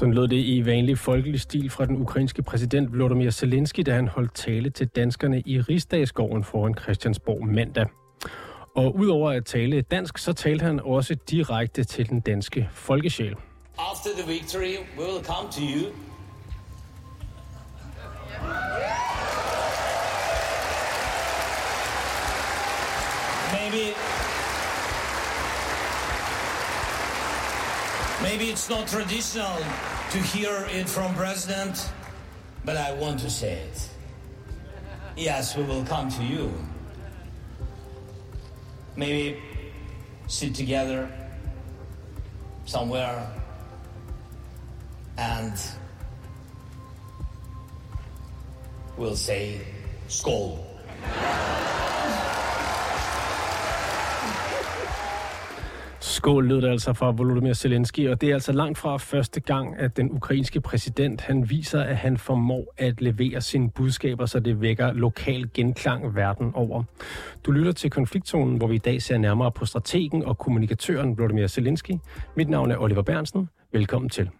Sådan lød det i vanlig folkelig stil fra den ukrainske præsident Volodymyr Zelensky, da han holdt tale til danskerne i Rigsdagsgården foran Christiansborg mandag. Og udover at tale dansk, så talte han også direkte til den danske folkesjæl. After the victory, we will come to you. Maybe it's not traditional to hear it from president, but I want to say it. Yes, we will come to you. Maybe sit together somewhere and we'll say skål. Skål lød det altså fra Volodymyr Zelensky, og det er altså langt fra første gang, at den ukrainske præsident han viser, at han formår at levere sine budskaber, så det vækker lokal genklang verden over. Du lytter til konfliktzonen, hvor vi i dag ser nærmere på strategen og kommunikatøren Volodymyr Zelensky. Mit navn er Oliver Bernsen. Velkommen til.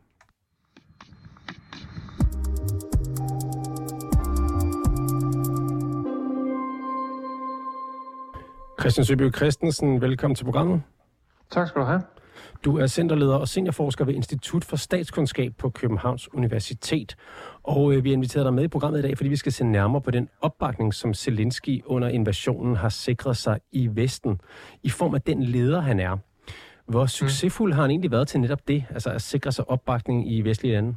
Christian Søby Christensen, velkommen til programmet. Tak skal du have. Du er centerleder og seniorforsker ved Institut for Statskundskab på Københavns Universitet. Og øh, vi har inviteret dig med i programmet i dag, fordi vi skal se nærmere på den opbakning, som Zelensky under invasionen har sikret sig i Vesten, i form af den leder, han er. Hvor succesfuld har han egentlig været til netop det, altså at sikre sig opbakning i vestlige lande?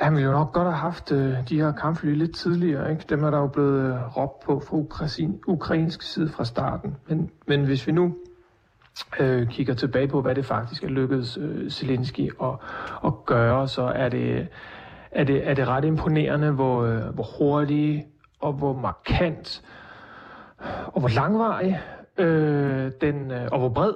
Han ville jo nok godt have haft øh, de her kampfly lidt tidligere. Ikke? Dem er der jo blevet øh, råbt på fra ukrain, ukrainsk side fra starten. Men, men hvis vi nu øh, kigger tilbage på, hvad det faktisk er lykkedes øh, Zelensky at, at gøre, så er det, er det, er det ret imponerende, hvor, øh, hvor hurtigt og hvor markant og hvor langvarig øh, den, øh, og hvor bred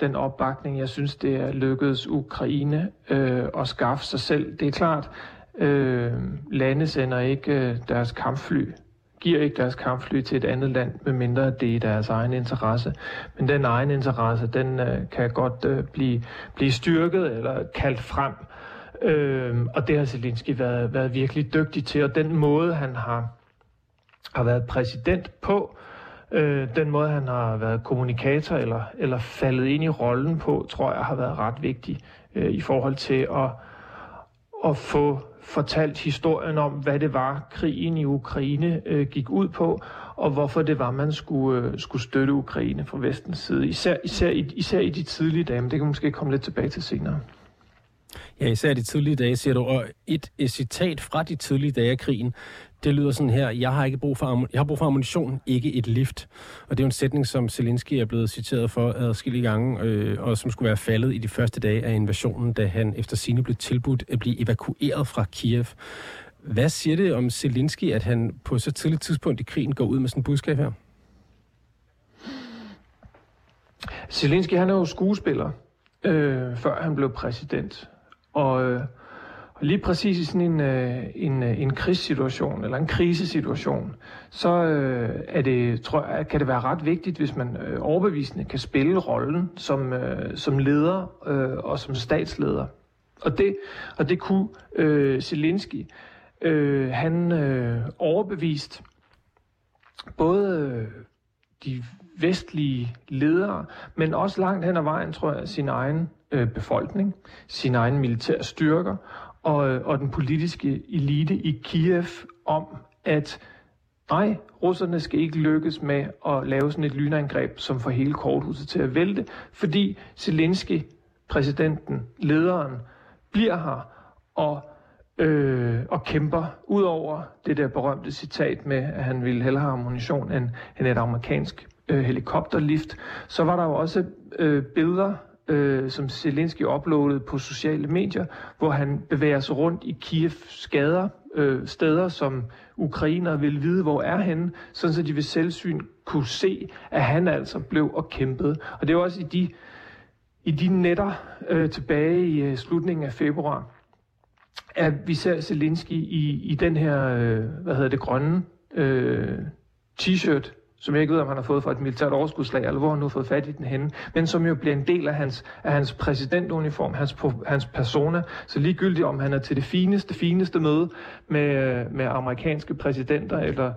den opbakning, jeg synes, det er lykkedes Ukraine øh, at skaffe sig selv. Det er klart, øh, lande sender ikke øh, deres kampfly, giver ikke deres kampfly til et andet land, medmindre det er i deres egen interesse. Men den egen interesse, den øh, kan godt øh, blive, blive styrket eller kaldt frem. Øh, og det har Zelensky været, været virkelig dygtig til, og den måde, han har, har været præsident på, øh, øh, den måde, han har været kommunikator eller, eller faldet ind i rollen på, tror jeg har været ret vigtig øh, i forhold til at, at få fortalt historien om, hvad det var, krigen i Ukraine øh, gik ud på, og hvorfor det var, man skulle, øh, skulle støtte Ukraine fra vestens side. Især, især, i, især i de tidlige dage, men det kan måske komme lidt tilbage til senere. Ja, især de tidlige dage, siger du. Og et, et citat fra de tidlige dage af krigen, det lyder sådan her, jeg har ikke brug for, jeg har brug for ammunition, ikke et lift. Og det er jo en sætning, som Zelensky er blevet citeret for adskillige gange, øh, og som skulle være faldet i de første dage af invasionen, da han efter sine blev tilbudt at blive evakueret fra Kiev. Hvad siger det om Zelensky, at han på så tidligt tidspunkt i krigen går ud med sådan et budskab her? Zelensky, han er jo skuespiller, øh, før han blev præsident. Og, øh, og lige præcis i sådan en, øh, en, øh, en krigssituation, eller en krisesituation, så øh, er det, tror jeg, kan det være ret vigtigt, hvis man øh, overbevisende kan spille rollen som, øh, som leder øh, og som statsleder. Og det, og det kunne øh, Zelensky. Øh, han øh, overbevist både øh, de vestlige ledere, men også langt hen ad vejen, tror jeg, sin egen øh, befolkning, sin egen militære styrker og, øh, og den politiske elite i Kiev om, at nej, russerne skal ikke lykkes med at lave sådan et lynangreb, som får hele korthuset til at vælte, fordi Zelensky, præsidenten, lederen, bliver her og øh, og kæmper. Udover det der berømte citat med, at han ville hellere have ammunition end, end et amerikansk øh, helikopterlift, så var der jo også øh, billeder, øh, som Zelensky uploadede på sociale medier, hvor han bevæger sig rundt i Kievs gader, øh, steder, som ukrainere vil vide, hvor er henne, sådan så de ved selvsyn kunne se, at han altså blev og kæmpede. Og det var også i de, i de netter øh, tilbage i øh, slutningen af februar, at vi ser Zelensky i, i den her, øh, hvad hedder det, grønne øh, t-shirt, som jeg ikke ved, om han har fået fra et militært overskudslag, eller hvor han nu har fået fat i den henne, men som jo bliver en del af hans, af hans præsidentuniform, hans, hans persona. Så ligegyldigt om han er til det fineste, fineste møde med, med amerikanske præsidenter, eller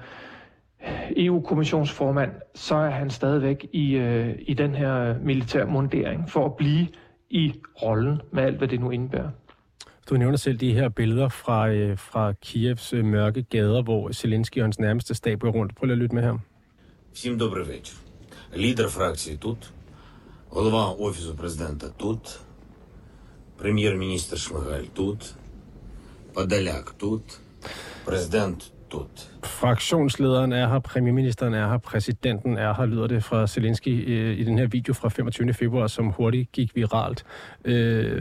EU-kommissionsformand, så er han stadigvæk i, øh, i den her militær mundering for at blive i rollen med alt, hvad det nu indebærer. Du nævner selv de her billeder fra, øh, fra Kievs øh, mørke gader, hvor Zelensky og hans nærmeste stab går rundt. Prøv lige at lytte med her. Всім добрий вечір. Лідер фракції тут, голова Офісу президента тут, прем'єр-міністр Шмигаль тут, Подоляк тут, президент тут. Fraktionslederen er her, premierministeren er her, præsidenten er her, lyder det fra Zelensky øh, i den her video fra 25. februar, som hurtigt gik viralt. Øh,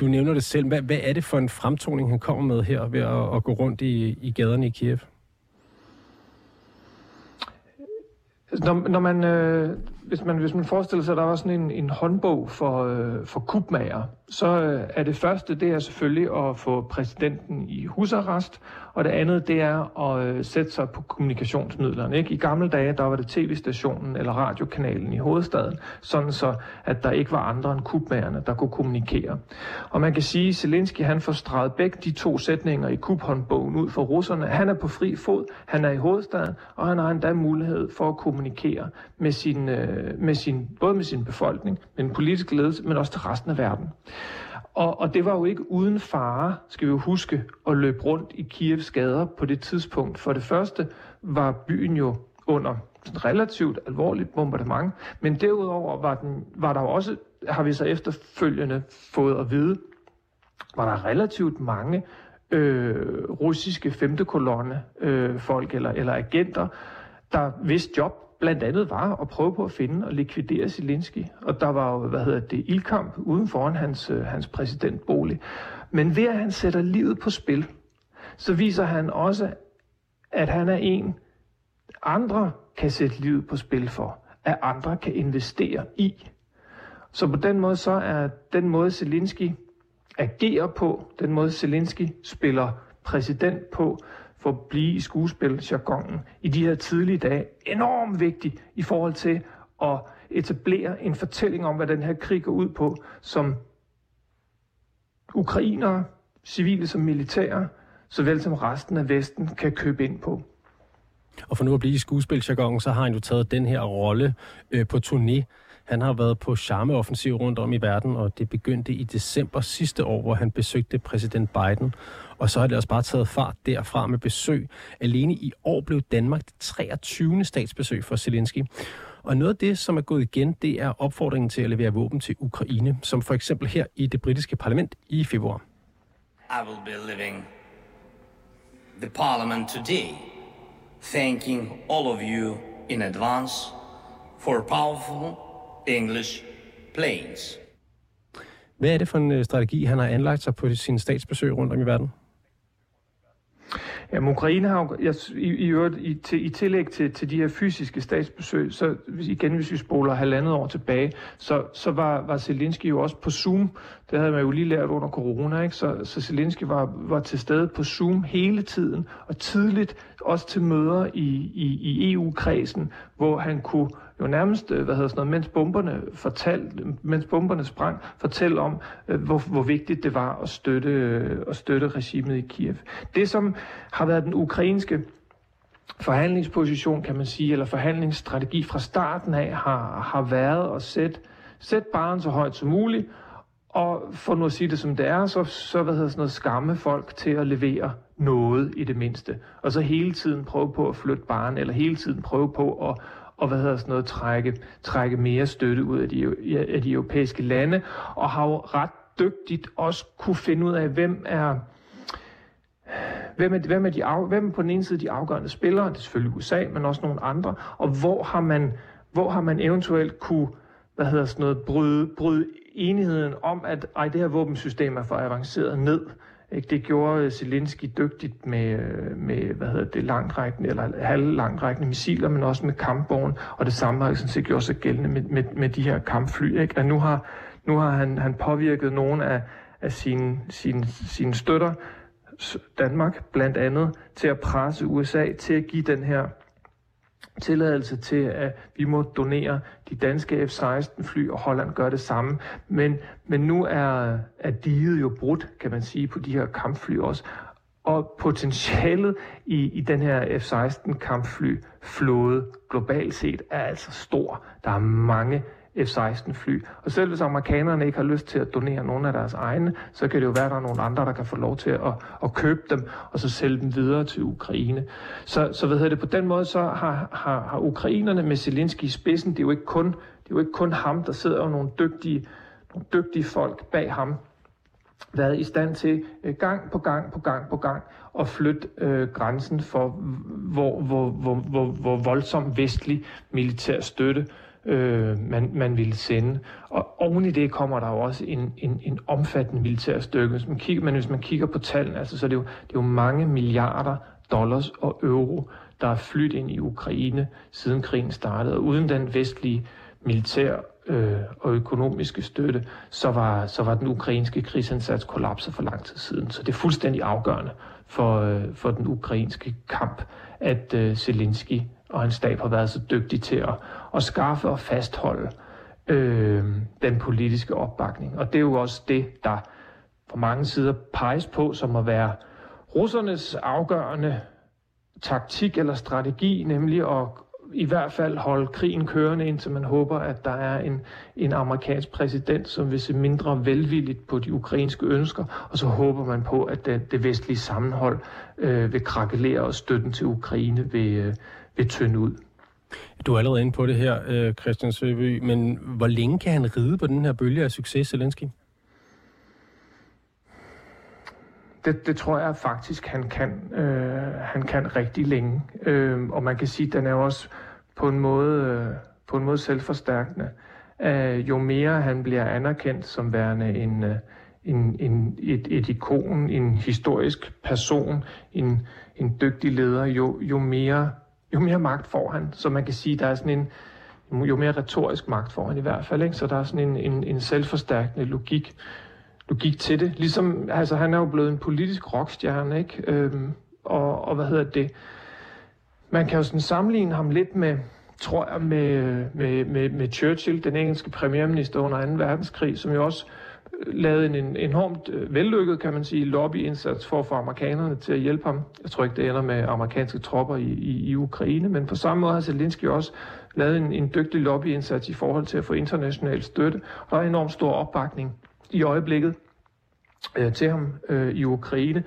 du nævner det selv. Hvad, hvad er det for en fremtoning, han kommer med her ved at, at gå rundt i, i gaderne i Kiev? Når, når man, øh, hvis, man, hvis man forestiller sig, at der var sådan en, en håndbog for, øh, for kubmager, så øh, er det første, det er selvfølgelig at få præsidenten i husarrest, og det andet, det er at øh, sætte sig på kommunikationsmidlerne. Ikke? I gamle dage, der var det tv-stationen eller radiokanalen i hovedstaden, sådan så, at der ikke var andre end kubmagerne, der kunne kommunikere. Og man kan sige, at Zelensky han får streget begge de to sætninger i kubhåndbogen ud for russerne. Han er på fri fod, han er i hovedstaden, og han har endda mulighed for at kommunikere med sin, øh, Øh, med sin, både med sin befolkning, med den politiske ledelse, men også til resten af verden. Og, og det var jo ikke uden fare, skal vi jo huske, at løbe rundt i Kievs gader på det tidspunkt. For det første var byen jo under relativt alvorligt bombardement, men derudover var, den, var der jo også, har vi så efterfølgende fået at vide, var der relativt mange øh, russiske femte kolonne øh, folk eller, eller agenter, der vidste job blandt andet var at prøve på at finde og likvidere Zelensky. Og der var jo, hvad hedder det, ildkamp uden foran hans, øh, hans præsidentbolig. Men ved at han sætter livet på spil, så viser han også, at han er en, andre kan sætte livet på spil for, at andre kan investere i. Så på den måde så er den måde Zelensky agerer på, den måde Zelensky spiller præsident på, for at blive i skuespiljargonen i de her tidlige dage enormt vigtig i forhold til at etablere en fortælling om, hvad den her krig går ud på, som ukrainere, civile som militære, såvel som resten af Vesten kan købe ind på. Og for nu at blive i skuespiljargonen, så har han jo taget den her rolle øh, på turné han har været på charmeoffensiv rundt om i verden, og det begyndte i december sidste år, hvor han besøgte præsident Biden. Og så har det også bare taget fart derfra med besøg. Alene i år blev Danmark det 23. statsbesøg for Zelensky. Og noget af det, som er gået igen, det er opfordringen til at levere våben til Ukraine, som for eksempel her i det britiske parlament i februar. I will be living the parliament today, thanking all of you in advance for powerful English planes. Hvad er det for en øh, strategi, han har anlagt sig på sine statsbesøg rundt om i verden? Ja, Ukraine har jo, jeg, i, i, i, til, i tillæg til, til de her fysiske statsbesøg, så igen, hvis vi spoler halvandet år tilbage, så, så var, var Zelensky jo også på Zoom. Det havde man jo lige lært under corona, ikke? Så, så Zelensky var, var til stede på Zoom hele tiden, og tidligt også til møder i, i, i EU-kredsen, hvor han kunne jo nærmest, øh, hvad hedder sådan noget, mens bomberne, fortalt, mens bomberne sprang, fortælle om, øh, hvor, hvor vigtigt det var at støtte, øh, at støtte regimet i Kiev. Det, som har været den ukrainske forhandlingsposition, kan man sige, eller forhandlingsstrategi fra starten af, har, har været at sætte, sætte baren så højt som muligt, og for nu at sige det som det er, så, så hvad hedder sådan noget, skamme folk til at levere noget i det mindste. Og så hele tiden prøve på at flytte barn, eller hele tiden prøve på at, og hvad hedder sådan noget, trække, trække mere støtte ud af de, af de europæiske lande, og har jo ret dygtigt også kunne finde ud af, hvem er, hvem er, hvem er, de af, hvem er på den ene side de afgørende spillere, det er selvfølgelig USA, men også nogle andre, og hvor har man, hvor har man eventuelt kunne hvad hedder sådan noget, bryde, bryde enigheden om, at ej, det her våbensystem er for avanceret ned, ikke? Det gjorde øh, Zelensky dygtigt med, øh, med hvad hedder det, langtrækkende eller halvlangtrækkende missiler, men også med kampvogn, og det samme har sådan set gjort sig gældende med, med, med de her kampfly. Ikke? Og nu har, nu har han, han påvirket nogle af, af sine, sine, sine støtter, Danmark blandt andet, til at presse USA til at give den her tilladelse til, at vi må donere de danske F-16 fly, og Holland gør det samme. Men, men nu er, er diget jo brudt, kan man sige, på de her kampfly også. Og potentialet i, i den her F-16 kampfly flåde globalt set er altså stor. Der er mange F-16 fly. Og selv hvis amerikanerne ikke har lyst til at donere nogle af deres egne, så kan det jo være, at der er nogle andre, der kan få lov til at, at købe dem, og så sælge dem videre til Ukraine. Så, så hvad hedder det, på den måde så har, har, har ukrainerne med Zelensky i spidsen, det er jo ikke kun, det er jo ikke kun ham, der sidder jo nogle dygtige, nogle dygtige folk bag ham, været i stand til øh, gang på gang på gang på gang at flytte øh, grænsen for, hvor, hvor, hvor, hvor, hvor voldsom vestlig militær støtte øh, øh, man, man ville sende. Og oven i det kommer der jo også en, en, en omfattende militær styrke. Hvis man kigger, men hvis man kigger på tallene, altså, så er det, jo, det er jo mange milliarder dollars og euro, der er flyttet ind i Ukraine, siden krigen startede. Og uden den vestlige militær øh, og økonomiske støtte, så var, så var den ukrainske krigsindsats kollapset for lang tid siden. Så det er fuldstændig afgørende for, øh, for den ukrainske kamp, at øh, Zelensky og hans stab har været så dygtig til at, at skaffe og fastholde øh, den politiske opbakning. Og det er jo også det, der fra mange sider peges på som at være russernes afgørende taktik eller strategi, nemlig at i hvert fald holde krigen kørende, indtil man håber, at der er en, en amerikansk præsident, som vil se mindre velvilligt på de ukrainske ønsker, og så håber man på, at det, det vestlige sammenhold øh, vil krakelere, og støtten til Ukraine vil, øh, vil tynde ud. Du er allerede inde på det her, øh, Christian Søby, men hvor længe kan han ride på den her bølge af succes, Zelensky? Det, det tror jeg faktisk, han kan. Øh, han kan rigtig længe. Øh, og man kan sige, at den er også på en måde, øh, på en måde selvforstærkende. Øh, jo mere han bliver anerkendt som værende en, øh, en, en, et, et ikon, en historisk person, en, en dygtig leder, jo, jo mere jo mere magt får han. Så man kan sige, der er sådan en, jo mere retorisk magt får han i hvert fald. Ikke? Så der er sådan en, en, en selvforstærkende logik, logik til det. Ligesom, altså han er jo blevet en politisk rockstjerne, ikke? Øhm, og, og hvad hedder det? Man kan jo sådan sammenligne ham lidt med, tror jeg, med, med, med, med Churchill, den engelske premierminister under 2. verdenskrig, som jo også lavet en, en enormt øh, vellykket, kan man sige, lobbyindsats for at få amerikanerne til at hjælpe ham. Jeg tror ikke, det ender med amerikanske tropper i, i, i Ukraine, men på samme måde har Zelensky også lavet en, en dygtig lobbyindsats i forhold til at få international støtte, og der er enormt stor opbakning i øjeblikket øh, til ham øh, i Ukraine.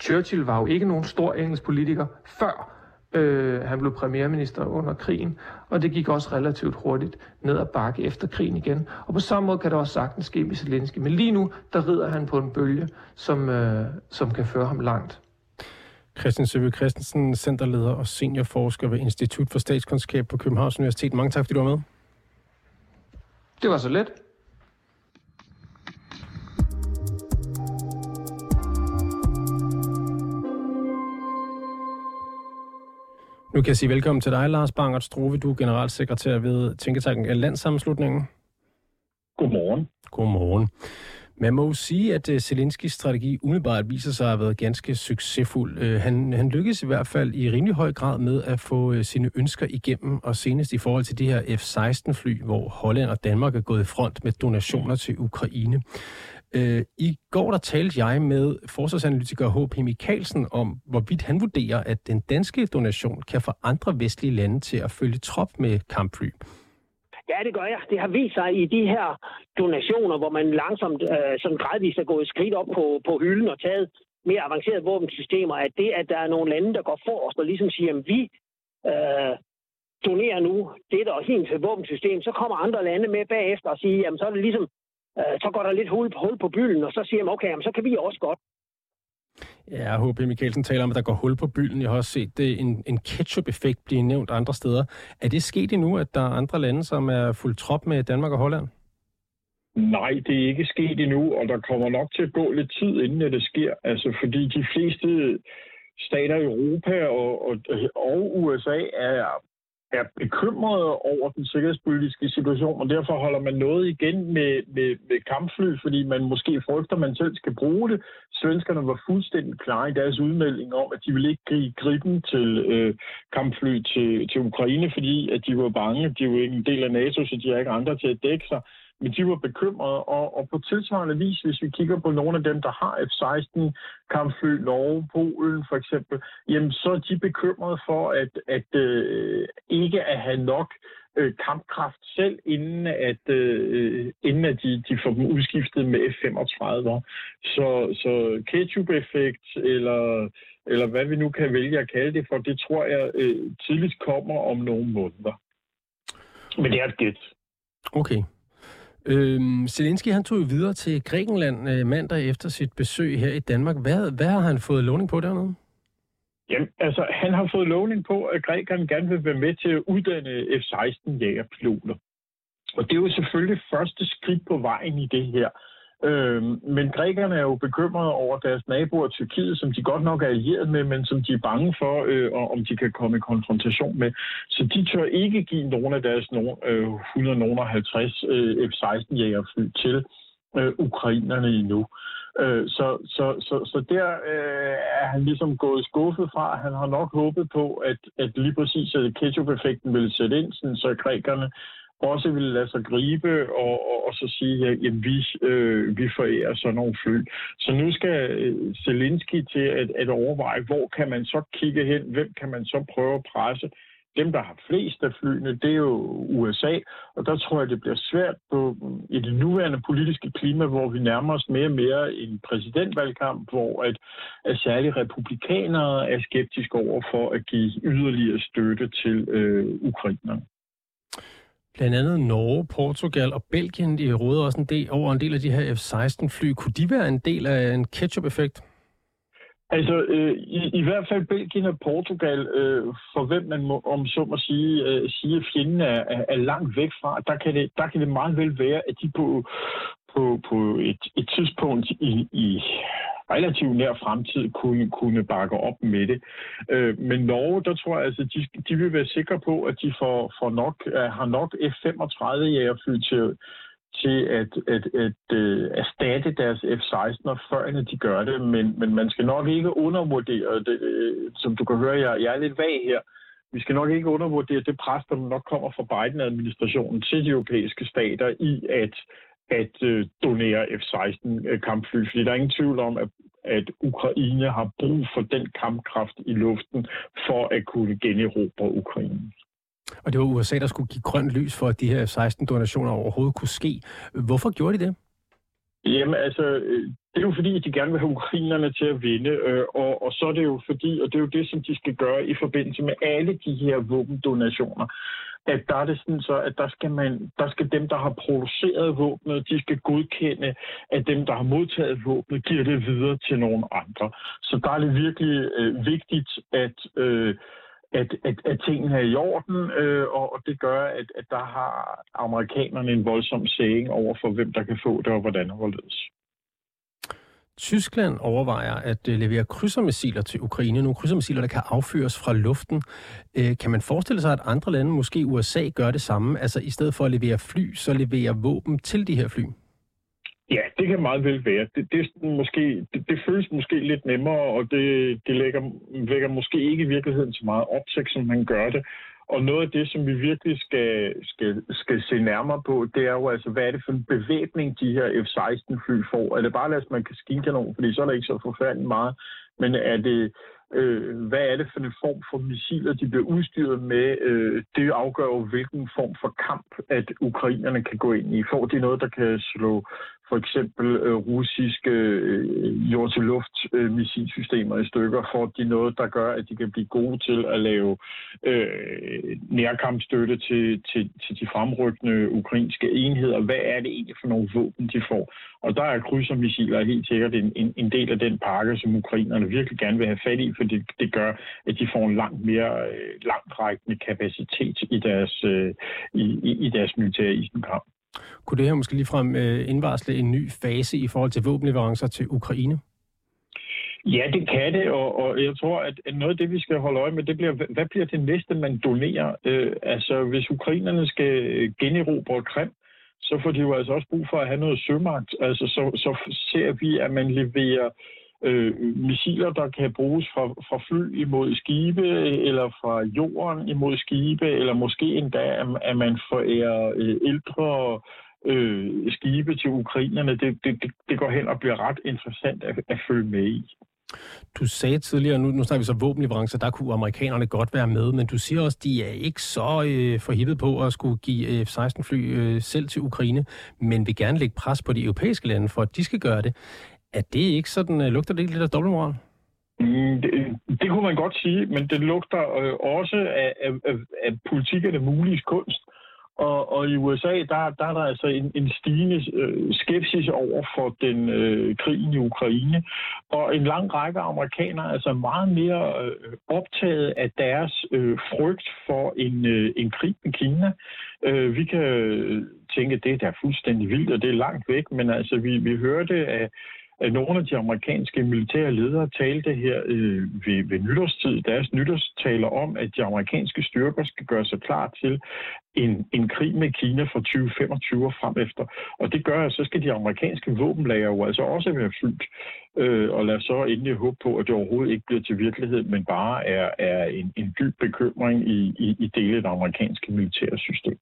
Churchill var jo ikke nogen stor engelsk politiker før Øh, han blev premierminister under krigen, og det gik også relativt hurtigt ned ad bakke efter krigen igen. Og på samme måde kan det også sagtens ske med Zelensky. Men lige nu, der rider han på en bølge, som, øh, som kan føre ham langt. Christian Søby Christensen, centerleder og seniorforsker ved Institut for Statskundskab på Københavns Universitet. Mange tak, fordi du var med. Det var så let. Nu kan jeg sige velkommen til dig, Lars Bangert Struve. Du er generalsekretær ved Tænketanken Landsammenslutningen. Godmorgen. Godmorgen. Man må jo sige, at øh, Zelenskis strategi umiddelbart viser sig at have været ganske succesfuld. Øh, han, han lykkedes i hvert fald i rimelig høj grad med at få øh, sine ønsker igennem, og senest i forhold til de her F-16-fly, hvor Holland og Danmark er gået i front med donationer til Ukraine. Øh, I går der talte jeg med forsvarsanalytiker H.P. Mikkelsen om, hvorvidt han vurderer, at den danske donation kan få andre vestlige lande til at følge trop med kampfly. Ja, det gør jeg. Det har vist sig i de her donationer, hvor man langsomt, øh, sådan gradvist er gået skridt op på, på hylden og taget mere avancerede våbensystemer, at det, at der er nogle lande, der går forrest og ligesom siger, at vi øh, donerer nu det og hende til våbensystem, så kommer andre lande med bagefter og siger, jamen så er det ligesom øh, så går der lidt hul, hul på bylden, og så siger man, okay, jamen, så kan vi også godt. Ja, H.P. Mikkelsen taler om, at der går hul på bylden. Jeg har også set det, en, en ketchup-effekt blive nævnt andre steder. Er det sket endnu, at der er andre lande, som er fuldt trop med Danmark og Holland? Nej, det er ikke sket endnu, og der kommer nok til at gå lidt tid, inden det sker. Altså, fordi de fleste stater i Europa og, og, og USA er er bekymrede over den sikkerhedspolitiske situation, og derfor holder man noget igen med, med, med kampfly, fordi man måske frygter, at man selv skal bruge det. Svenskerne var fuldstændig klare i deres udmelding om, at de ville ikke give griben til øh, kampfly til, til Ukraine, fordi at de var bange. De var ikke en del af NATO, så de har ikke andre til at dække sig men de var bekymrede, og, og på tilsvarende vis, hvis vi kigger på nogle af dem, der har F-16 kampfly, Norge, Polen for eksempel, jamen så er de bekymrede for, at, at øh, ikke at have nok øh, kampkraft selv, inden at, øh, inden at de, de får dem udskiftet med F-35. Så, så ketchup-effekt, eller, eller hvad vi nu kan vælge at kalde det for, det tror jeg øh, tidligst kommer om nogle måneder. Men det er et gæt. Okay. Øhm, Zelensky han tog jo videre til Grækenland øh, mandag efter sit besøg her i Danmark. Hvad, hvad har han fået lovning på dernede? Jamen, altså, han har fået lovning på, at grækerne gerne vil være med til at uddanne F-16 jægerpiloter. Og det er jo selvfølgelig første skridt på vejen i det her. Øh, men grækerne er jo bekymrede over deres naboer Tyrkiet, som de godt nok er allieret med, men som de er bange for, øh, og om de kan komme i konfrontation med. Så de tør ikke give nogen af deres øh, 150 øh, F-16-jægerfly til øh, ukrainerne endnu. Øh, så, så, så, så der øh, er han ligesom gået skuffet fra. Han har nok håbet på, at, at lige præcis at ketchup-effekten ville sætte ind, så grækerne også ville lade sig gribe og, og, og så sige, at ja, vi, øh, vi forærer sådan nogle fly. Så nu skal øh, Zelensky til at, at overveje, hvor kan man så kigge hen, hvem kan man så prøve at presse. Dem, der har flest af flyene, det er jo USA, og der tror jeg, det bliver svært på, øh, i det nuværende politiske klima, hvor vi nærmer os mere og mere en præsidentvalgkamp, hvor at, at særligt republikanere er skeptiske over for at give yderligere støtte til øh, ukrainerne. Blandt andet Norge, Portugal og Belgien, de råder også en del over en del af de her F-16-fly. Kunne de være en del af en ketchup-effekt? Altså, øh, i, i hvert fald Belgien og Portugal, øh, for hvem man må, om så må sige, øh, sige at fjenden er, er, er langt væk fra, der kan, det, der kan det meget vel være, at de på, på, på et, et tidspunkt i, i relativt nær fremtid kunne, kunne bakke op med det. Øh, men Norge, der tror jeg, altså, de, de vil være sikre på, at de får, får nok, uh, har nok F-35 jægerfly til, til at, at, at uh, erstatte deres F-16'er, før de gør det. Men, men man skal nok ikke undervurdere det. Uh, som du kan høre, jeg, jeg er lidt vag her. Vi skal nok ikke undervurdere det pres, der nok kommer fra Biden-administrationen til de europæiske stater i at at øh, donere F-16-kampfly, fordi der er ingen tvivl om, at, at Ukraine har brug for den kampkraft i luften for at kunne generobre Ukraine. Og det var USA, der skulle give grønt lys for, at de her F-16-donationer overhovedet kunne ske. Hvorfor gjorde de det? Jamen altså, øh, det er jo fordi, at de gerne vil have ukrainerne til at vinde, øh, og, og så er det jo fordi, og det er jo det, som de skal gøre i forbindelse med alle de her våbendonationer, at der er det sådan så, at der skal, man, der skal dem, der har produceret våbnet, de skal godkende, at dem, der har modtaget våbnet, giver det videre til nogle andre. Så der er det virkelig øh, vigtigt, at, øh, at, at, at tingene er i orden, øh, og, og det gør, at, at der har amerikanerne en voldsom sæging over for, hvem der kan få det, og hvordan og hvorledes. Tyskland overvejer at øh, levere krydsermissiler til Ukraine. Nogle krydsermissiler, der kan affyres fra luften. Øh, kan man forestille sig, at andre lande, måske USA, gør det samme? Altså i stedet for at levere fly, så leverer våben til de her fly? Ja, det kan meget vel være. Det, det, måske, det, det føles måske lidt nemmere, og det, det lægger, vækker måske ikke i virkeligheden så meget opsigt, som man gør det. Og noget af det, som vi virkelig skal, skal, skal se nærmere på, det er jo altså, hvad er det for en bevæbning, de her F-16-fly får? Er det bare lad man kan maskinkanon, fordi så er der ikke så forfærdeligt meget, men er det, øh, hvad er det for en form for missiler, de bliver udstyret med? Øh, det afgør jo, hvilken form for kamp, at ukrainerne kan gå ind i. Får de noget, der kan slå for eksempel øh, russiske øh, jord-til-luft øh, missilsystemer i stykker, får de noget, der gør, at de kan blive gode til at lave øh, nærkampstøtte til, til, til de fremrykkende ukrainske enheder. Hvad er det egentlig for nogle våben, de får? Og der er krydsermissiler helt sikkert en, en, en del af den pakke, som ukrainerne virkelig gerne vil have fat i, for det, det gør, at de får en langt mere øh, langtrækkende kapacitet i deres, øh, i, i, i deres militære isenkamp. Kunne det her måske ligefrem øh, indvarsle en ny fase i forhold til våbenleverancer til Ukraine? Ja, det kan det, og, og jeg tror, at noget af det, vi skal holde øje med, det bliver, hvad bliver det næste, man donerer? Øh, altså, hvis ukrainerne skal generobre Krim, så får de jo altså også brug for at have noget sømagt. Altså, så, så ser vi, at man leverer øh, øh, missiler, der kan bruges fra, fra fly imod skibe, eller fra jorden imod skibe, eller måske endda, at man forærer øh, ældre øh, skibe til ukrainerne. Det, det, det går hen og bliver ret interessant at, at følge med i. Du sagde tidligere, nu, nu snakker vi så våbenleverancer, der kunne amerikanerne godt være med, men du siger også, de er ikke så øh, forhippet på at skulle give øh, F-16-fly øh, selv til Ukraine, men vil gerne lægge pres på de europæiske lande for, at de skal gøre det. Er det ikke sådan, øh, lugter det ikke lidt af dobbeltmoral? Mm, det, det kunne man godt sige, men det lugter øh, også af, af, af, af politikerne mulige kunst. Og, og i USA, der, der er der altså en, en stigende øh, skepsis over for den øh, krigen i Ukraine. Og en lang række amerikanere er altså meget mere øh, optaget af deres øh, frygt for en, øh, en krig med Kina. Øh, vi kan øh, tænke, at det er fuldstændig vildt, og det er langt væk, men altså vi, vi hørte af at nogle af de amerikanske militære ledere talte her øh, ved, ved nytårstid, deres nytårstaler om, at de amerikanske styrker skal gøre sig klar til en, en krig med Kina fra 2025 og frem efter. Og det gør, at så skal de amerikanske våbenlager jo altså også være fyldt. Øh, og lad så endelig håbe på, at det overhovedet ikke bliver til virkelighed, men bare er, er en, en dyb bekymring i, i, i dele af det amerikanske militære system.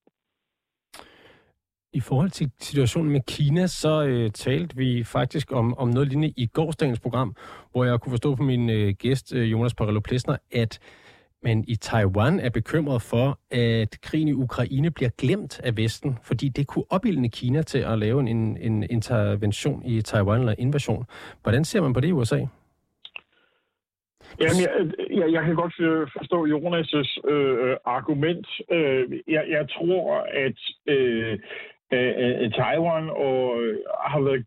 I forhold til situationen med Kina, så øh, talte vi faktisk om, om noget lignende i gårsdagens program, hvor jeg kunne forstå på min øh, gæst, øh, Jonas Parello Plesner, at man i Taiwan er bekymret for, at krigen i Ukraine bliver glemt af Vesten, fordi det kunne opildne Kina til at lave en, en intervention i Taiwan eller invasion. Hvordan ser man på det i USA? Jamen, jeg, jeg, jeg kan godt øh, forstå Jonas' øh, øh, argument. Øh, jeg, jeg tror, at øh, Øh, øh, øh, Taiwan og øh, har været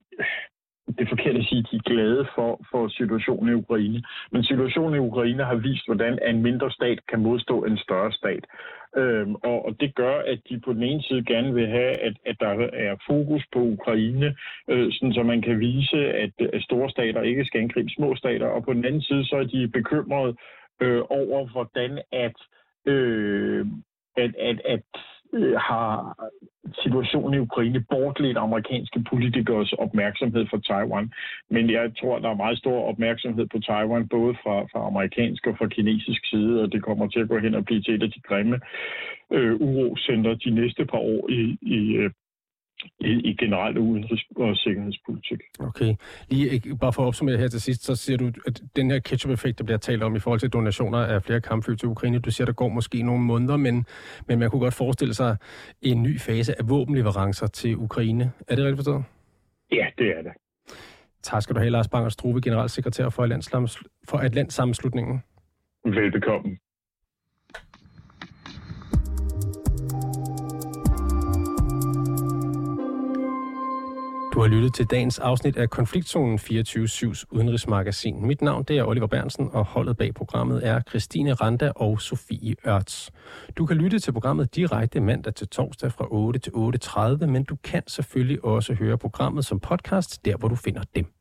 det er forkert at sige, at de er glade for, for situationen i Ukraine. Men situationen i Ukraine har vist, hvordan en mindre stat kan modstå en større stat. Øhm, og, og det gør, at de på den ene side gerne vil have, at, at der er fokus på Ukraine, øh, sådan så man kan vise, at, at store stater ikke skal angribe små stater. Og på den anden side, så er de bekymrede øh, over, hvordan at, øh, at, at, at øh, har situationen i Ukraine bortledt amerikanske politikers opmærksomhed for Taiwan. Men jeg tror, der er meget stor opmærksomhed på Taiwan, både fra, fra amerikansk og fra kinesisk side, og det kommer til at gå hen og blive til et af de grimme øh, urocenter de næste par år i, i øh, i, i generelt udenrigs- og sikkerhedspolitik. Okay. Lige bare for at opsummere her til sidst, så siger du, at den her ketchup-effekt, der bliver talt om i forhold til donationer af flere kampfly til Ukraine, du siger, der går måske nogle måneder, men, men man kunne godt forestille sig en ny fase af våbenleverancer til Ukraine. Er det rigtigt forstået? Ja, det er det. Tak skal du have, Lars Banger Struve, generalsekretær for, for Atlantsammenslutningen. Velbekomme. Du har lyttet til dagens afsnit af Konfliktzonen 24-7's udenrigsmagasin. Mit navn det er Oliver Bernsen, og holdet bag programmet er Christine Randa og Sofie Ørts. Du kan lytte til programmet direkte mandag til torsdag fra 8 til 8.30, men du kan selvfølgelig også høre programmet som podcast, der hvor du finder dem.